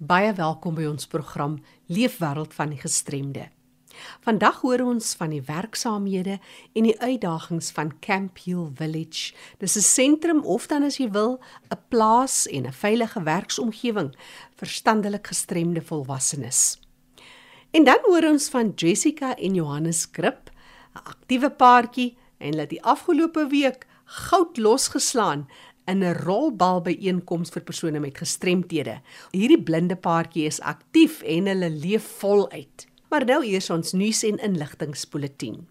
Baie welkom by ons program Leefwêreld van die Gestremde. Vandag hoor ons van die werksaamhede en die uitdagings van Camp Hill Village. Dis 'n sentrum of dan as jy wil, 'n plaas en 'n veilige werksomgewing vir standelik gestremde volwassenes. En dan hoor ons van Jessica en Johannes Krip, 'n aktiewe paartjie en hulle het die afgelope week goud losgeslaan in 'n rolbal byeenkoms vir persone met gestremthede. Hierdie blinde paartjie is aktief en hulle leef voluit. Maar nou eers ons nuus en inligtingspulsatien.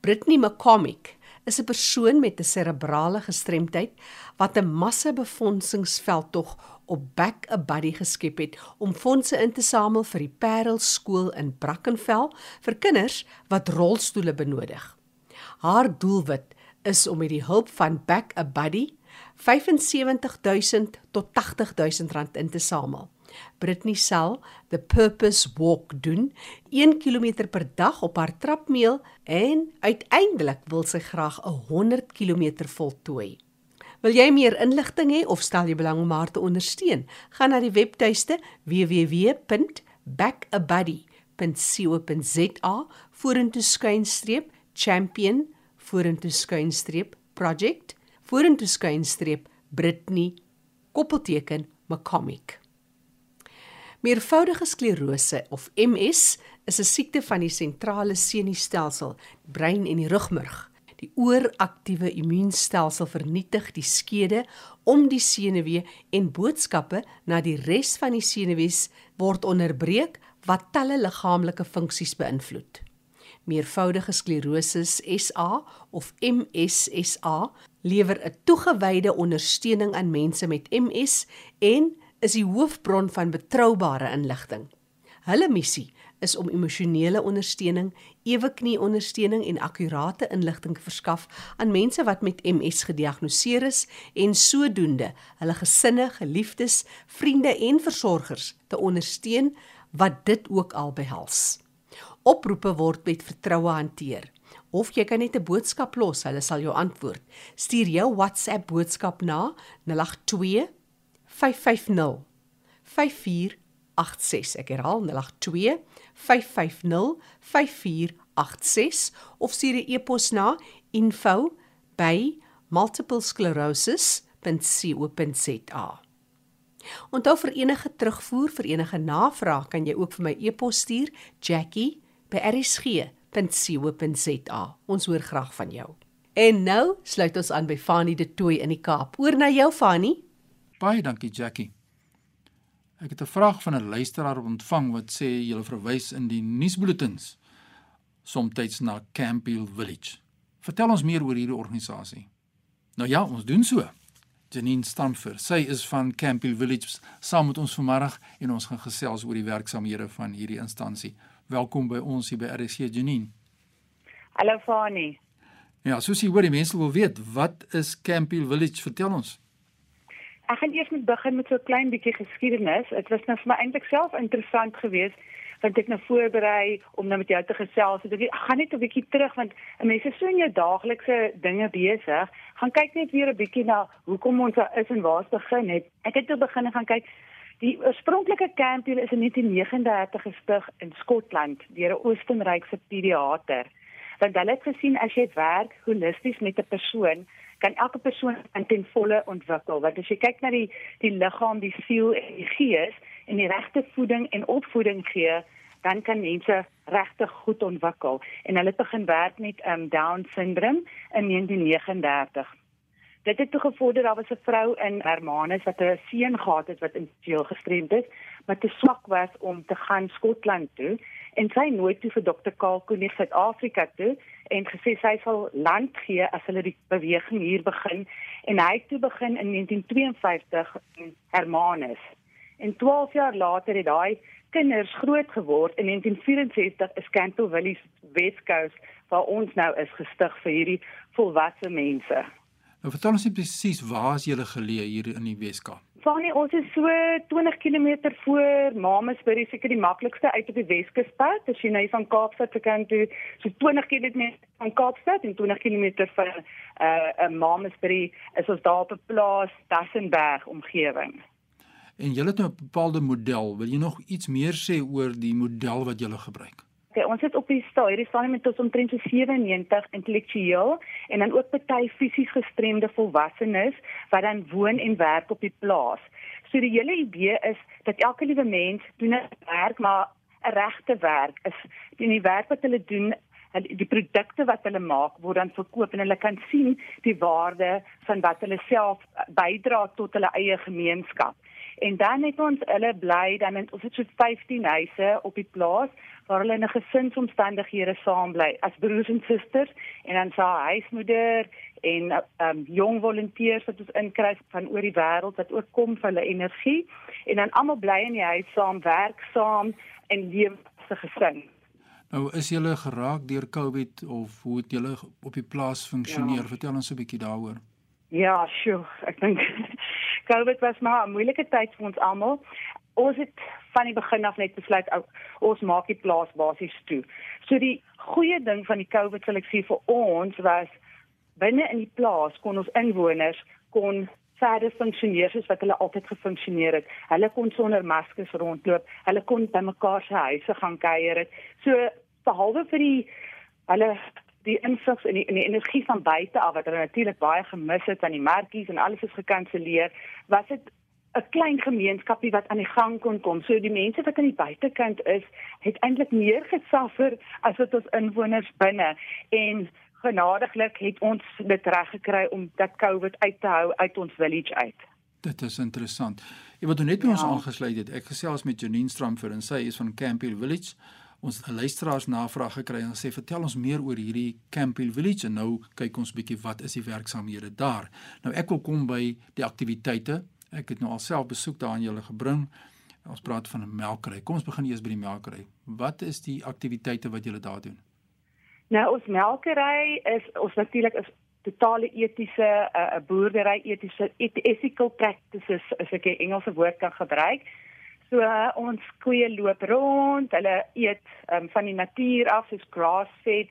Brittany McCormick is 'n persoon met 'n serebrale gestremdheid wat 'n massabefondsingsveldtog op Back a Buddy geskep het om fondse in te samel vir die Parel skool in Brackenfell vir kinders wat rolstoele benodig. Haar doelwit is om met die hulp van Back a Buddy 75000 tot 80000 rand in te samel. Britney sal the Purpose Walk doen, 1 km per dag op haar trapmeel en uiteindelik wil sy graag 'n 100 km voltooi. Wil jy meer inligting hê of stel jy belang om haar te ondersteun? Gaan na die webtuiste www.backabuddy.co.za vorentoe skuinstreep champion vorentoe skuinstreep project vorentoe skuinstreep Britney koppelteken McComic. Meervoudige sklerose of MS is 'n siekte van die sentrale senuistelsel, brein en die rugmurg. Die ooraktiewe immuunstelsel vernietig die skede om die senuwee en boodskappe na die res van die senuwees word onderbreek wat talle liggaamlike funksies beïnvloed meervoudige sklerose SA of MSSA lewer 'n toegewyde ondersteuning aan mense met MS en is die hoofbron van betroubare inligting. Hulle missie is om emosionele ondersteuning, eweknie ondersteuning en akkurate inligting te verskaf aan mense wat met MS gediagnoseer is en sodoende hulle gesinne, geliefdes, vriende en versorgers te ondersteun wat dit ook al behels. Oproepe word met vertroue hanteer. Of jy kan net 'n boodskap los, hulle sal jou antwoord. Stuur jou WhatsApp boodskap na 082 550 5486. Ek herhaal 082 550 5486 of stuur 'n e-pos na info@multiplesclerosis.co.za. Onthou vir enige terugvoer vir enige navraag kan jy ook vir my e-pos stuur Jackie by rsg.co.za. Ons hoor graag van jou. En nou sluit ons aan by Fanie de Tooi in die Kaap. Oor na jou Fanie. Baie dankie Jackie. Ek het 'n vraag van 'n luisteraar ontvang wat sê jy verwys in die nuusbulletins soms na Campbell Village. Vertel ons meer oor hierdie organisasie. Nou ja, ons doen so. Janine Stamfer, sy is van Campbell Village saam met ons vanmiddag en ons gaan gesels oor die werksamehede van hierdie instansie. Welkom by ons hier by RC Janine. Hallo Fani. Ja, soos jy hoor, die mense wil weet, wat is Campbell Village? Vertel ons. Ek gaan eers met begin met so 'n klein bietjie geskiedenis. Dit was nou vir my eintlik self interessant geweest want ek nou voorberei om nou met jou te gesels. So ek gaan net 'n bietjie terug want mense so in jou daaglikse dinge besig. Gaan kyk net weer 'n bietjie na hoekom ons is en waar ons begin het. Ek het toe begin gaan kyk Die oorspronklike kampioen is in 1939 gestig in Skotland deur 'n Oostenrykse pediater. Want hulle het gesien as jy werk holisties met 'n persoon, kan elke persoon ten volle ontwikkel. Want as jy kyk na die die liggaam, die siel en die gees en die regte voeding en opvoeding gee, dan kan mense regtig goed ontwikkel. En hulle het begin werk met um, Down syndroom in 1939 dit het toe gevorder daar was 'n vrou in Hermanus wat 'n seun gehad het wat intenseel gestremd is, maar te swak was om te gaan Skotland toe en sy nooit toe vir dokter Karl Koenig Suid-Afrika toe en gesê sy sal land gee as hulle die beweging hier begin en hy het toe begin in 1952 in Hermanus. En 12 jaar later het daai kinders groot geword in 1964 is Campbell Village Wescoast waar ons nou is gestig vir hierdie volwasse mense. Nou vertel ons presies waar is julle geleë hier in die Weskaap? Vanie, ons is so 20 km voor Mamasbury, seker die maklikste uit op die Weskuspad. As jy nou van Kaapstad se kant toe, so 20 km van Kaapstad en 20 km van uh, uh Mamasbury is ons daar op 'n plaas Tassenberg omgewing. en julle het nou 'n bepaalde model. Wil jy nog iets meer sê oor die model wat julle gebruik? Okay, ons het op die stadium hierdie stadium met ons omtrent so 97 intellektueel en dan ook party fisies gestremde volwassenes wat dan woon en werk op die plaas. So die hele idee is dat elke liewe mens doen 'n werk maar 'n regte werk is in die werk wat hulle doen die produkte wat hulle maak word dan verkoop en hulle kan sien die waarde van wat hulle self bydra tot hulle eie gemeenskap. En dan het ons hulle bly dan het ons het so 15 huise op die plaas waar hulle in 'n gesinsomstandighede saam bly as broers en susters en dan sa huismoeder en um jong volonteërs wat ons inkry van oor die wêreld wat ook kom vir hulle energie en dan almal bly in die huis saam werk saam en leef as 'n gesin. Nou is julle geraak deur Covid of hoe het julle op die plaas funksioneer? Ja. Vertel ons 'n bietjie daaroor. Ja, sure. Ek dink COVID was maar 'n moeilike tyd vir ons almal. Ons het van die begin af net besluit ons maak die plaas basies toe. So die goeie ding van die COVID sal ek sê vir ons was binne in die plaas kon ons inwoners kon verder funksioneer soos wat hulle altyd gefunksioneer het. Hulle kon sonder maskers rondloop. Hulle kon by mekaar se huise gaan kuier. So behalwe vir die hulle die insigs en die, die energie van buite af wat hulle natuurlik baie gemis het aan die merkies en alles is gekanselleer, was dit 'n klein gemeenskapie wat aan die gang kon kom. So die mense wat aan die buitekant is, het eintlik meer gesuffer as wat ons inwoners binne en genadiglik het ons dit reg gekry om dat COVID uit te hou uit ons village uit. Dit is interessant. Jy wat net by ja. ons aangesluit het. Ek gesels met Janine Stramfer en sy is van Campbell Village ons luisteraars navraag gekry en sê vertel ons meer oor hierdie Campbell Village en nou kyk ons bietjie wat is die werksamehede daar. Nou ek wil kom by die aktiwiteite. Ek het nou alself besoek daar aan julle gebring. Ons praat van 'n melkery. Kom ons begin eers by die melkery. Wat is die aktiwiteite wat julle daar doen? Nou ons melkery is ons natuurlik is totale etiese 'n uh, boerdery etiese ethical practices as ek 'n Engelse woord kan gebruik. So uh, ons koeie loop rond, hulle eet um, van die natuur af soos grass fed.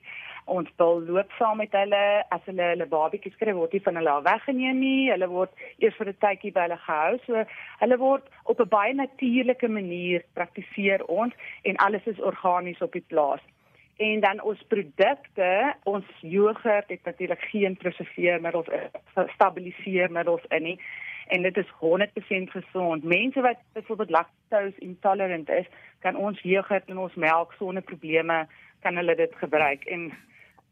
Ons wil loop saam met hulle as hulle hulle babatjies kry word nie van hulle weggeneem nie. Hulle word eers vir 'n tydjie by hulle gehou. So hulle word op 'n baie natuurlike manier praktiseer ons en alles is organies op die plaas. En dan ons produkte, ons jogurt het natuurlik geen preserveermiddels, eh, stabiliseermiddels in nie en dit is 100% gesond. Mense wat byvoorbeeld lactose intolerant is, kan ons jogurt en ons melk sonder probleme kan hulle dit gebruik. En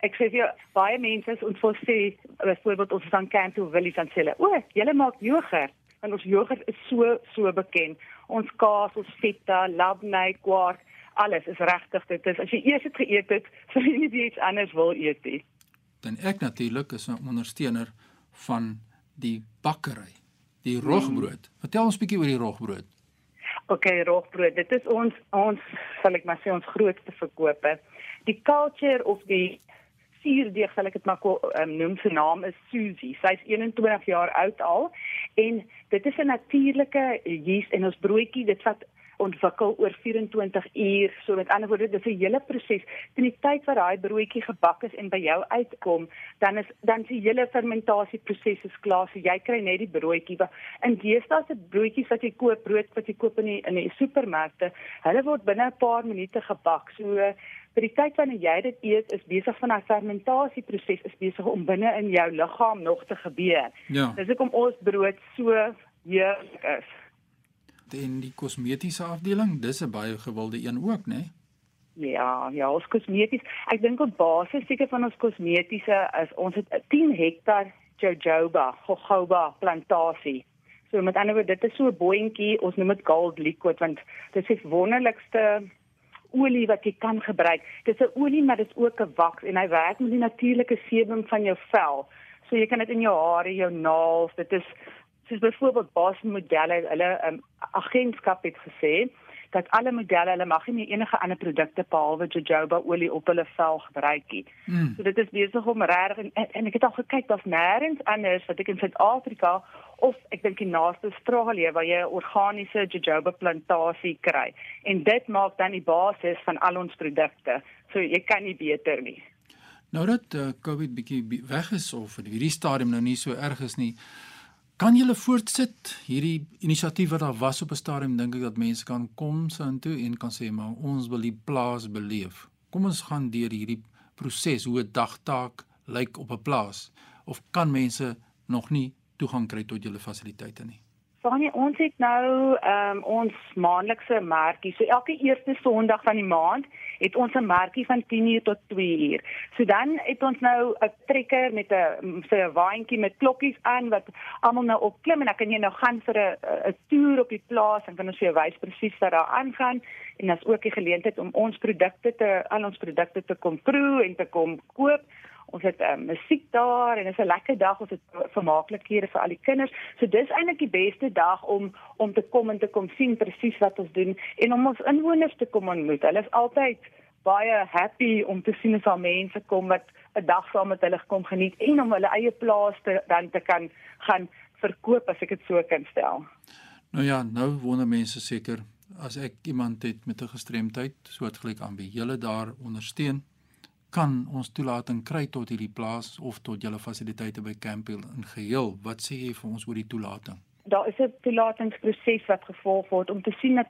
ek sê vir baie mense ons wil sê byvoorbeeld ons van Canto Village aan hulle, o, julle maak jogurt en ons jogurt is so so bekend. Ons kaas, ons feta, labnei, kwark, alles is regtig dit is as jy eers dit geëet het, sal jy nie iets anders wil eet nie. Dan ek natuurlik is 'n ondersteuner van die bakkery die rogbrood. Vertel ons bietjie oor die rogbrood. OK, rogbrood. Dit is ons ons sal ek maar sê ons grootste verkope. Die culture of die suurdeeg sal ek dit maar um, noem sy naam is Susie. Sy's 21 jaar oud al en dit is 'n natuurlike yeast en ons broodjie dit vat ontwikkel oor 24 uur. So met ander woorde, dis 'n hele proses. Teen die tyd wat daai broodjie gebak is en by jou uitkom, dan is dan die hele fermentasieproses is klaar. So jy kry net die broodjie. In deesdae se broodjies wat jy koop, brood wat jy koop in die in die supermarkte, hulle word binne 'n paar minute gebak. So vir die tyd wanneer jy dit eet, is besig van 'n fermentasieproses is besig om binne in jou liggaam nog te gebeur. Ja. Dis hoekom ons brood so heerlik is en die kosmetiese afdeling, dis 'n baie gewilde een ook, né? Nee? Ja, ja, ons kosmeties. Ek dink op basis seker van ons kosmetiese is ons het 10 hektar jojoba, jojoba plantasie. So met ander woorde, dit is so 'n boontjie, ons noem dit gold liquid want dit is die wonderlikste olie wat jy kan gebruik. Dit is 'n olie maar dit is ook 'n waks en hy werk met die natuurlike sebum van jou vel. So jy kan dit in jou hare, jou naels, dit is soos byvoorbeeld Boston modelle hulle um, agentskap het gesê dat alle modelle hulle mag nie enige ander produkte behalwe jojoba olie op hulle vel gebruik nie. Mm. So dit is besig om reg en, en, en ek het al gekyk daar's nêrens anders wat ek in Suid-Afrika of ek dink die naaste Australië waar jy 'n organiese jojoba plantasie kry. En dit maak dan die basis van al ons produkte. So jy kan nie beter nie. Nou dat uh, COVID bietjie weg is of in hierdie stadium nou nie so erg is nie Kan julle voortsit hierdie inisiatief wat daar was op 'n stadium dink ek dat mense kan kom soontoe en kan sê maar ons wil die plaas beleef. Kom ons gaan deur hierdie proses hoe 'n dagtaak lyk op 'n plaas of kan mense nog nie toegang kry tot julle fasiliteite nie. Vanie, ons het nou ehm um, ons maandelikse merkie. So elke eerste Sondag van die maand het ons 'n merkie van 10:00 tot 2:00. So dan het ons nou 'n trekker met 'n so 'n waantjie met klokkies aan wat almal nou opklim en dan kan jy nou gaan vir 'n 'n toer op die plaas en kan ons vir jou wys presies wat daar aangaan en daar's ook die geleentheid om ons produkte te al ons produkte te kom proe en te kom koop ons het um, musiek daar en dit is 'n lekker dag ons het vermaaklikhede vir al die kinders. So dis eintlik die beste dag om om te kom en te kom sien presies wat ons doen en om ons inwoners te kom ontmoet. Hulle is altyd baie happy om te sien as al mense kom wat 'n dag saam met hulle kom geniet en om hulle eie plaas te dan te kan gaan verkoop as ek dit so kan stel. Nou ja, nou wonder mense seker as ek iemand het met 'n gestremdheid soortgelyk aan wie julle daar ondersteun kan ons toelating kry tot hierdie plaas of tot julle fasiliteite by Campbell in geheel. Wat sê jy vir ons oor die toelating? Daar is 'n toelatingsproses wat gevolg word om te sien dat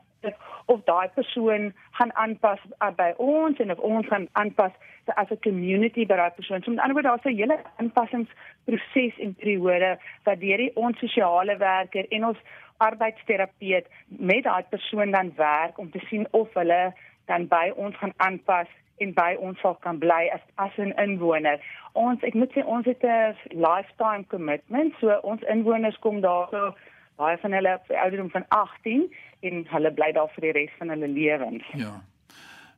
of daai persoon gaan aanpas by ons en of ons gaan aanpas as 'n community by daai persoon. So met ander woorde, daar's 'n hele aanpassingsproses en periode wat deur die ons sosiale werker en ons arbeidsterapeut met daai persoon dan werk om te sien of hulle dan by ons gaan aanpas en by ons sal kan bly as as 'n inwoner. Ons ek moet sê ons het 'n lifetime commitment. So ons inwoners kom daar so baie van hulle op ouderdom van 18 en hulle bly daar vir die res van hulle lewens. Ja.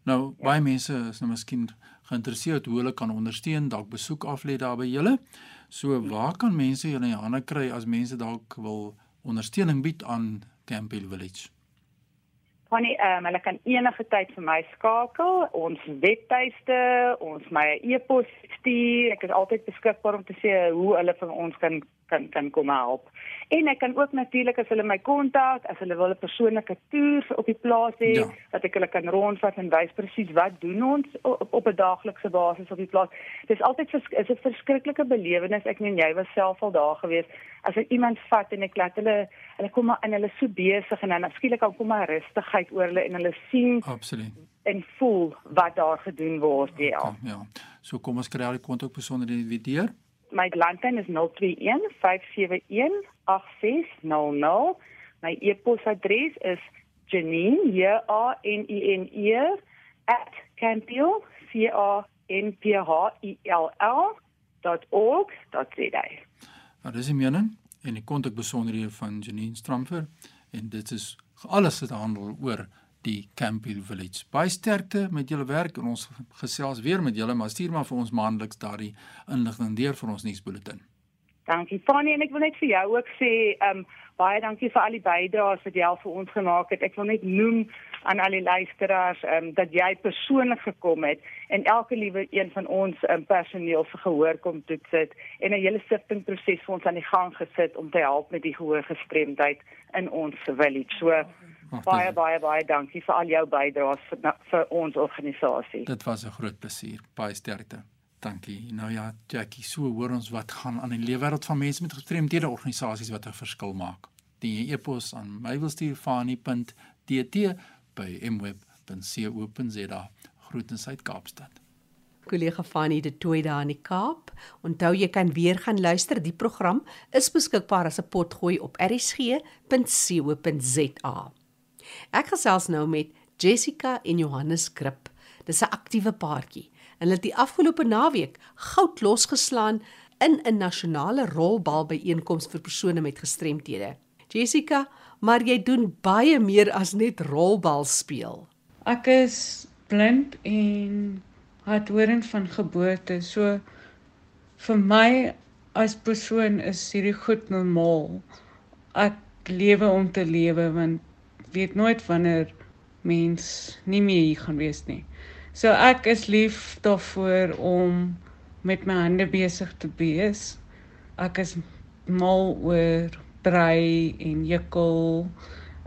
Nou ja. baie mense is nou miskien geïnteresseerd hoe hulle kan ondersteun, dalk besoek af lê daar by julle. So waar kan mense julle hande kry as mense dalk wil ondersteuning bied aan Campbell Village? Connie, ehm um, hulle kan enige tyd vir my skakel. Ons webtuiste, ons my e-pos stuur. Ek is altyd beskikbaar om te sê hoe hulle vir ons kan kan kan kom help. En ek kan ook natuurlik as hulle my kontak, as hulle wil 'n persoonlike toer op die plaas hê, ja. dat ek hulle kan rondvat en wys presies wat doen ons op, op 'n daaglikse basis op die plaas. Dit is altyd is 'n verskriklike belewenis. Ek meen jy was self al daar gewees. As ek iemand vat en ek laat hulle hulle kom maar in hulle so besig en dan skielik kom maar rustigheid oor hulle en hulle sien Absoluut en voel wat daar gedoen word ja. Okay, ja. So kom ons kry al die kontak besonder in die video my landlyn is 021 571 8600. My e-posadres is Janine, J A N I N E @campbell c a n p h i l l.org.za. Nou dis mening en die kontakbesonderhede van Janine Stramfer en dit is alles wat handel oor die Campbell Village. Baie sterkte met julle werk en ons gesels weer met julle, maar stuur maar vir ons maandeliks daardie inligting deur vir ons nuusbulletin. Dankie Fanny en ek wil net vir jou ook sê, ehm um, baie dankie vir al die bydraes wat jy al vir ons gemaak het. Ek wil net noem aan al die luisteraars ehm um, dat jy persoonlik gekom het en elke liewe een van ons um, personeel se gehoor kom toets het en 'n hele sifting proses vir ons aan die gang gesit om te help met die gehoorgestremdheid in ons village. So Ach, baie baie baie dankie vir al jou bydraes vir, vir ons organisasie. Dit was 'n groot plesier. Baie sterkte. Dankie. Nou ja, Jackie, so hoor ons wat gaan aan in die wêreld van mense met gestremdhede organisasies wat 'n verskil maak. Die e-pos aan mywilstuurfani.dt by mweb.co.za. Groetens uit Kaapstad. Kollega Fani de Tooi daar in die Kaap. Onthou jy kan weer gaan luister. Die program is beskikbaar as 'n potgooi op rsg.co.za. Ek gesels nou met Jessica en Johannes Krip. Dis 'n aktiewe paartjie. Hulle het die afgelope naweek goud losgeslaan in 'n nasionale rolbal byeenkoms vir persone met gestremthede. Jessica, maar jy doen baie meer as net rolbal speel. Ek is blind en harthorend van geboorte. So vir my as persoon is hierdie goed normaal. Ek lewe om te lewe want weet nooit wanneer mens nie meer hier gaan wees nie. So ek is lief daarvoor om met my hande besig te wees. Ek is mal oor brei en jekkel.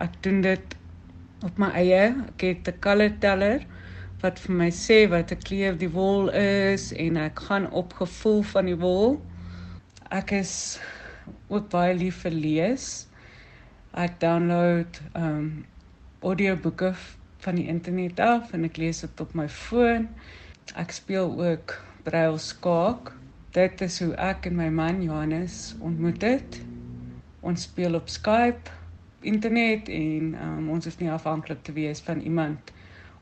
Ek doen dit op my eie. Ek het 'n color teller wat vir my sê wat 'n kleur die wol is en ek gaan op gevoel van die wol. Ek is ook baie lief vir lees. Ek download um, audioboeke van die internet af en ek lees dit op my foon. Ek speel ook braille skaak. Dit is hoe ek en my man Johannes ontmoet het. Ons speel op Skype, internet en um, ons is nie afhanklik te wees van iemand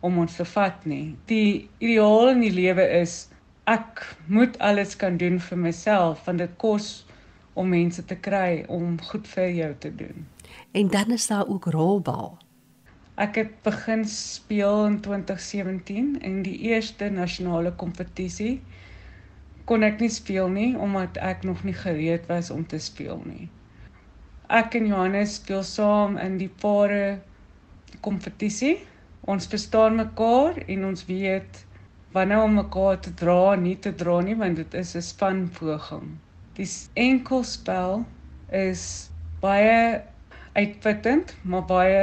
om ons te vat nie. Die ideaal in die lewe is ek moet alles kan doen vir myself want dit kos om mense te kry om goed vir jou te doen. En dan is daar ook rolbal. Ek het begin speel in 2017 en die eerste nasionale kompetisie kon ek nie speel nie omdat ek nog nie gereed was om te speel nie. Ek en Johannes speel saam in die pare kompetisie. Ons verstaan mekaar en ons weet wanneer om mekaar te dra, nie te dra nie, want dit is 'n spanpoging. Die enkelspel is baie uitputtend, maar baie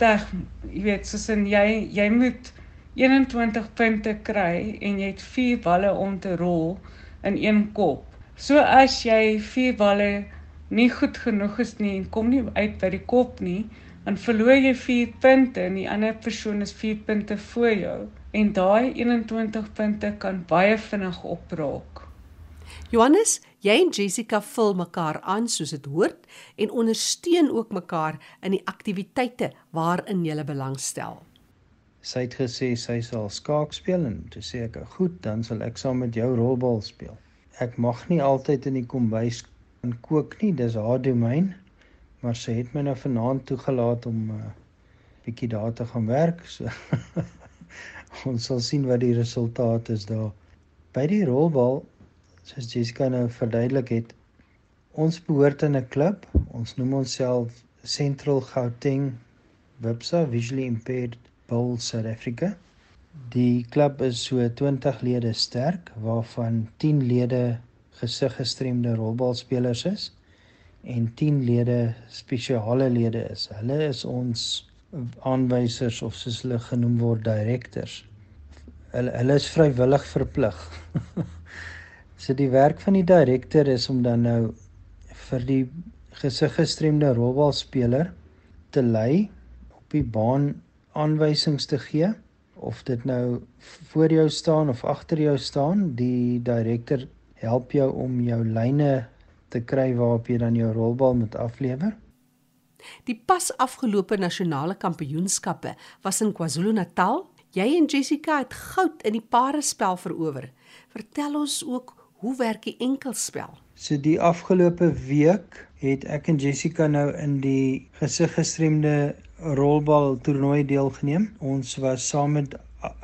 teg, jy weet, soos in jy jy moet 21 punte kry en jy het 4 balle om te rol in een kop. So as jy 4 balle nie goed genoeg is nie en kom nie uit by die kop nie, dan verloor jy 4 punte en die ander persoon is 4 punte voor jou en daai 21 punte kan baie vinnig opraak. Johannes, jy en Jessica vul mekaar aan soos dit hoort en ondersteun ook mekaar in die aktiwiteite waarin jy belangstel. Sy het gesê sy sal skaak speel en toe sê ek, "Goed, dan sal ek saam met jou rolbal speel." Ek mag nie altyd in die kombuis kan kook nie, dis haar domein, maar sy het my nou vanaand toegelaat om 'n uh, bietjie daar te gaan werk. So ons sal sien wat die resultaat is daar. By die rolbal, soos Jessica nou verduidelik het, ons behoort in 'n klub. Ons noem onsself Central Gauteng Websa Visually Impaired Bowl South Africa. Die klub is so 20 lede sterk waarvan 10 lede gesiggestremde rolbalspelers is en 10 lede spesiale lede is. Hulle is ons aanwysers of soos hulle genoem word direkteurs. Hulle hulle is vrywillig verplig. so die werk van die direkteur is om dan nou vir die gesiggestremde rolbalspeler te lei op die baan aanwysings te gee of dit nou voor jou staan of agter jou staan die direkteur help jou om jou lyne te kry waarop jy dan jou rolbal moet aflewer Die pas afgelope nasionale kampioenskappe was in KwaZulu-Natal. Jy en Jessica het goud in die parespel verower. Vertel ons ook hoe werk die enkelspel? So die afgelope week het ek en Jessica nou in die gesiggestremde rolbal toernooi deelgeneem. Ons was saam met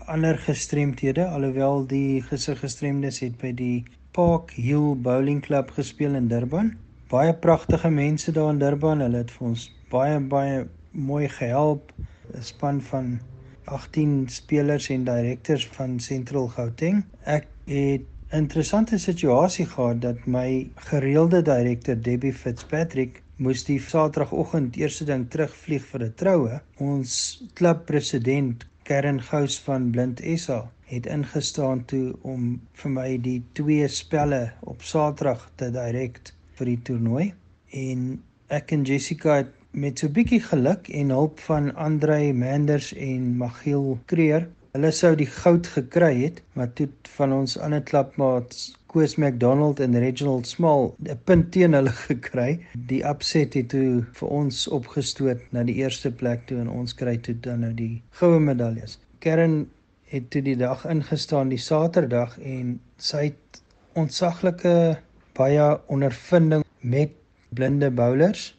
ander gestremdhede alhoewel die gesiggestremdes het by die Park Hill Bowling Club gespeel in Durban baie pragtige mense daar in Durban. Hulle het vir ons baie baie mooi gehelp. 'n Span van 18 spelers en direkteurs van Central Gauteng. Ek het interessante situasie gehad dat my gereelde direkteur Debbie Fitzpatrick moes die Saterdagoggend eerste ding terugvlieg vir 'n troue. Ons klubpresident Karen Gous van Blind SA het ingestaan toe om vir my die twee spelle op Saterdag te direk vir die toernooi en ek en Jessica het met so 'n bietjie geluk en hulp van Andrei Manders en Magiel Kreer, hulle sou die goud gekry het, maar toe van ons ander klapmaats Koos McDonald en Reginald Small 'n punt teen hulle gekry. Die upset het toe vir ons opgestoot na die eerste plek toe en ons kry toe dan nou die goue medaljes. Karen het toe die dag ingestaan die Saterdag en sy het ontsaglike baie ondervinding met blinde bowlers.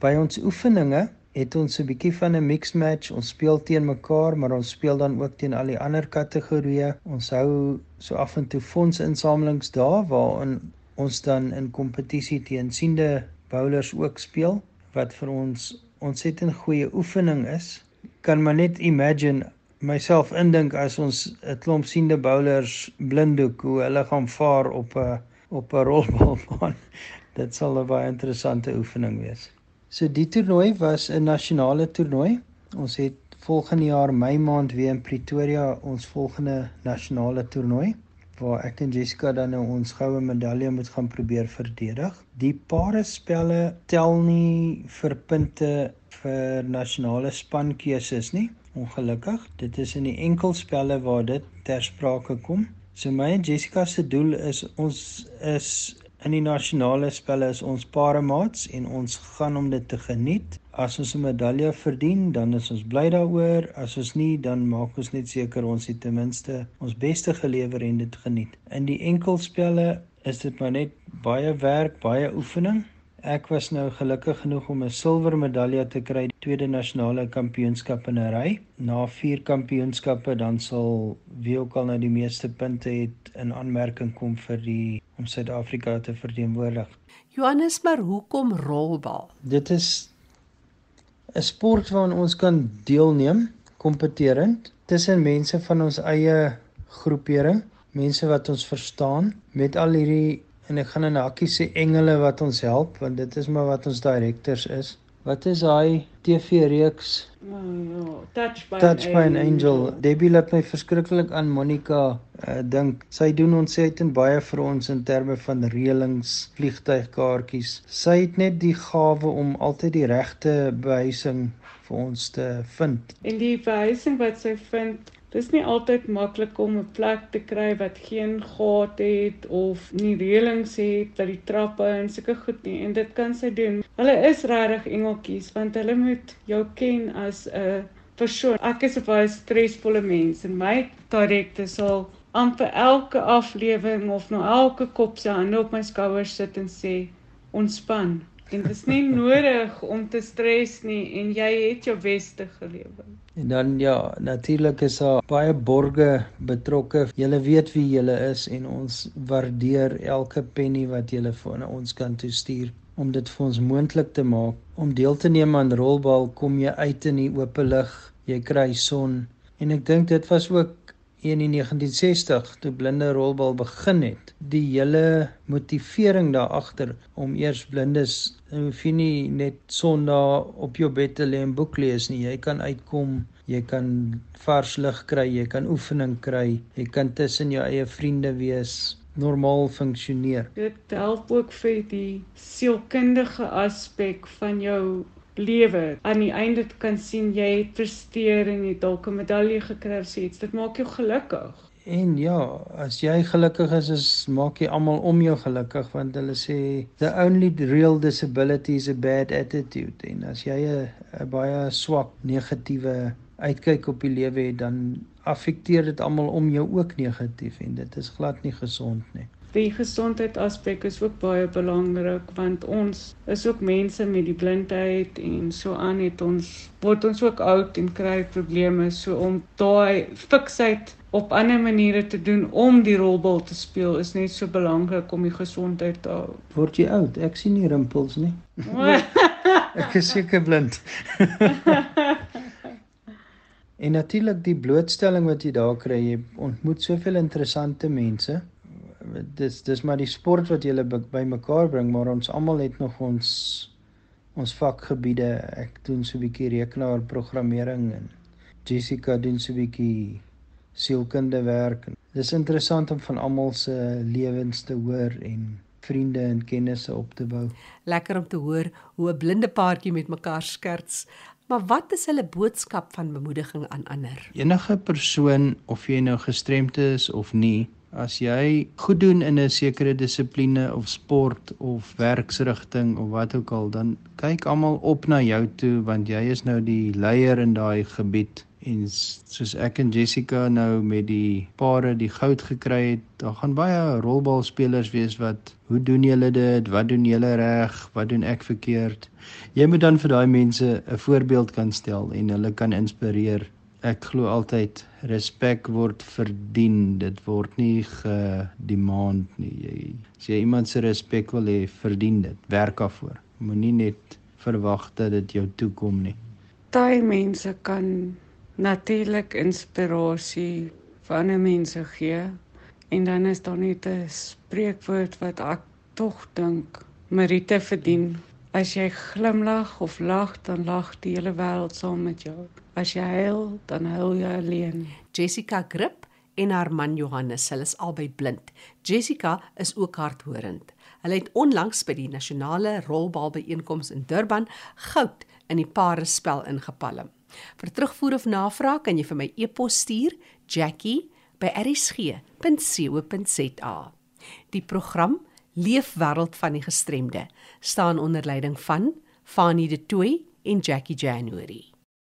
By ons oefeninge het ons 'n bietjie van 'n mix match. Ons speel teen mekaar, maar ons speel dan ook teen al die ander kategorieë. Ons hou so af en toe fondsinsamelings daar waarin ons dan in kompetisie teen siende bowlers ook speel wat vir ons ontsettend goeie oefening is. Kan maar net imagine myself indink as ons 'n klomp siende bowlers blinddoek hoe hulle gaan vaar op 'n op 'n rolbalbaan. Dit sal 'n baie interessante oefening wees. So die toernooi was 'n nasionale toernooi. Ons het volgende jaar Mei maand weer in Pretoria ons volgende nasionale toernooi waar ek en Jessica dan nou ons goue medalje moet gaan probeer verdedig. Die pare spelle tel nie vir punte vir nasionale spankeuses nie. Ongelukkig, dit is in die enkelspelle waar dit ter sprake kom. So my en Jessica se doel is ons is in die nasionale spelle is ons paremaats en ons gaan om dit te geniet. As ons 'n medalje verdien, dan is ons bly daaroor. As ons nie, dan maak ons net seker ons het ten minste ons beste gelewer en dit geniet. In die enkelspelle is dit maar net baie werk, baie oefening. Ek was nou gelukkig genoeg om 'n silwer medalje te kry, tweede nasionale kampioenskap in 'n ry. Na 4 kampioenskappe dan sal wie ook al nou die meeste punte het in aanmerking kom vir die om Suid-Afrika te verteenwoordig. Johannes, maar hoekom rolbal? Dit is 'n sport waaraan ons kan deelneem kompeterend tussen mense van ons eie groepering, mense wat ons verstaan met al hierdie en ek gaan in 'n hakkie sê engele wat ons help want dit is maar wat ons directors is. Wat is daai TV reeks? Oh, ja, touch by Touch by an an Angel. Debbie laat my verskriklik aan Monica uh, dink. Sy doen ontsettend baie vir ons in terme van reëlings, vliegtuigkaartjies. Sy het net die gawe om altyd die regte behuising vir ons te vind. En die behuising wat sy vind, dis nie altyd maklik om 'n plek te kry wat geen gate het of nie reëlings het by die trappe en sulke goed nie. En dit kan sy doen. Hulle is regtig engeltjies want hulle moet jou ken as 'n persoon. Ek is 'n baie stresvolle mens en my direkte sal amper elke aflewering of nou elke kop se hande op my skouers sit en sê ontspan. En dit is nie nodig om te stres nie en jy het jou beste gelewer. En dan ja, natuurlik is daar baie borge betrokke. Julle weet wie julle is en ons waardeer elke penny wat julle vir ons kan toestuur om dit vir ons moontlik te maak. Om deel te neem aan rolbal kom jy uit in die oop lig, jy kry son en ek dink dit was ook in die 1960 toe blinde rolbal begin het. Die hele motivering daar agter om eers blindes hoef jy nie net Sondag op jou bed te lê en boek lees nie. Jy kan uitkom, jy kan vars lug kry, jy kan oefening kry, jy kan tussen jou eie vriende wees, normaal funksioneer. Dit help ook vir die sielkundige aspek van jou lewe. Aan die einde kan sien jy het presteer en jy dalk 'n medalje gekry of iets. Dit maak jou gelukkig. En ja, as jy gelukkig is, is maak jy almal om jou gelukkig want hulle sê the only real disability is a bad attitude. En as jy 'n baie swak negatiewe uitkyk op die lewe het, dan affekteer dit almal om jou ook negatief en dit is glad nie gesond nie. Die gesondheid aspek is ook baie belangrik want ons is ook mense met die blindheid en so aan het ons word ons ook oud en kry probleme so om daai fiksheid op ander maniere te doen om die rolbal te speel is net so belangrik om die gesondheid te hou. Word jy oud? Ek sien nie rimpels nie. Ek is seker blind. en natuurlik die blootstelling wat jy daar kry, jy ontmoet soveel interessante mense. Dis dis maar die sport wat julle bymekaar bring, maar ons almal het nog ons ons vakgebiede. Ek doen so 'n bietjie rekenaarprogrammering en Jessica doen so 'n bietjie sielkunde werk. Dis interessant om van almal se lewens te hoor en vriende en kennisse op te bou. Lekker om te hoor hoe 'n blinde paartjie met mekaar skerts. Maar wat is hulle boodskap van bemoediging aan ander? Enige persoon of jy nou gestremd is of nie, as jy goed doen in 'n sekere dissipline of sport of werksrigting of wat ook al, dan kyk almal op na jou toe want jy is nou die leier in daai gebied en soos ek en Jessica nou met die pare die goud gekry het, daar gaan baie rolbalspelers wees wat hoe doen julle dit? Wat doen julle reg? Wat doen ek verkeerd? Jy moet dan vir daai mense 'n voorbeeld kan stel en hulle kan inspireer. Ek glo altyd respek word verdien. Dit word nie gedemand nie. Jy as jy iemand se respek wil hê, verdien dit. Werk daarvoor. Moenie net verwag dat dit jou toekom nie. Daai mense kan natuurlik inspirasie vir ander mense gee en dan is daar net 'n spreekwoord wat ek tog dink Marite verdien. As jy glimlag of lag, dan lag die hele wêreld saam met jou. As jy huil, dan huil jy alleen. Jessica Grip en haar man Johannes, hulle is albei blind. Jessica is ook hardhorend. Hulle het onlangs by die nasionale rolbalbyeenkoms in Durban goud in die parespel ingepalm. Vir terugvoer of navraag kan jy vir my e-pos stuur jackie@rsg.co.za. Die program Leefwêreld van die gestremde staan onder leiding van Fanie De Tooy en Jackie January.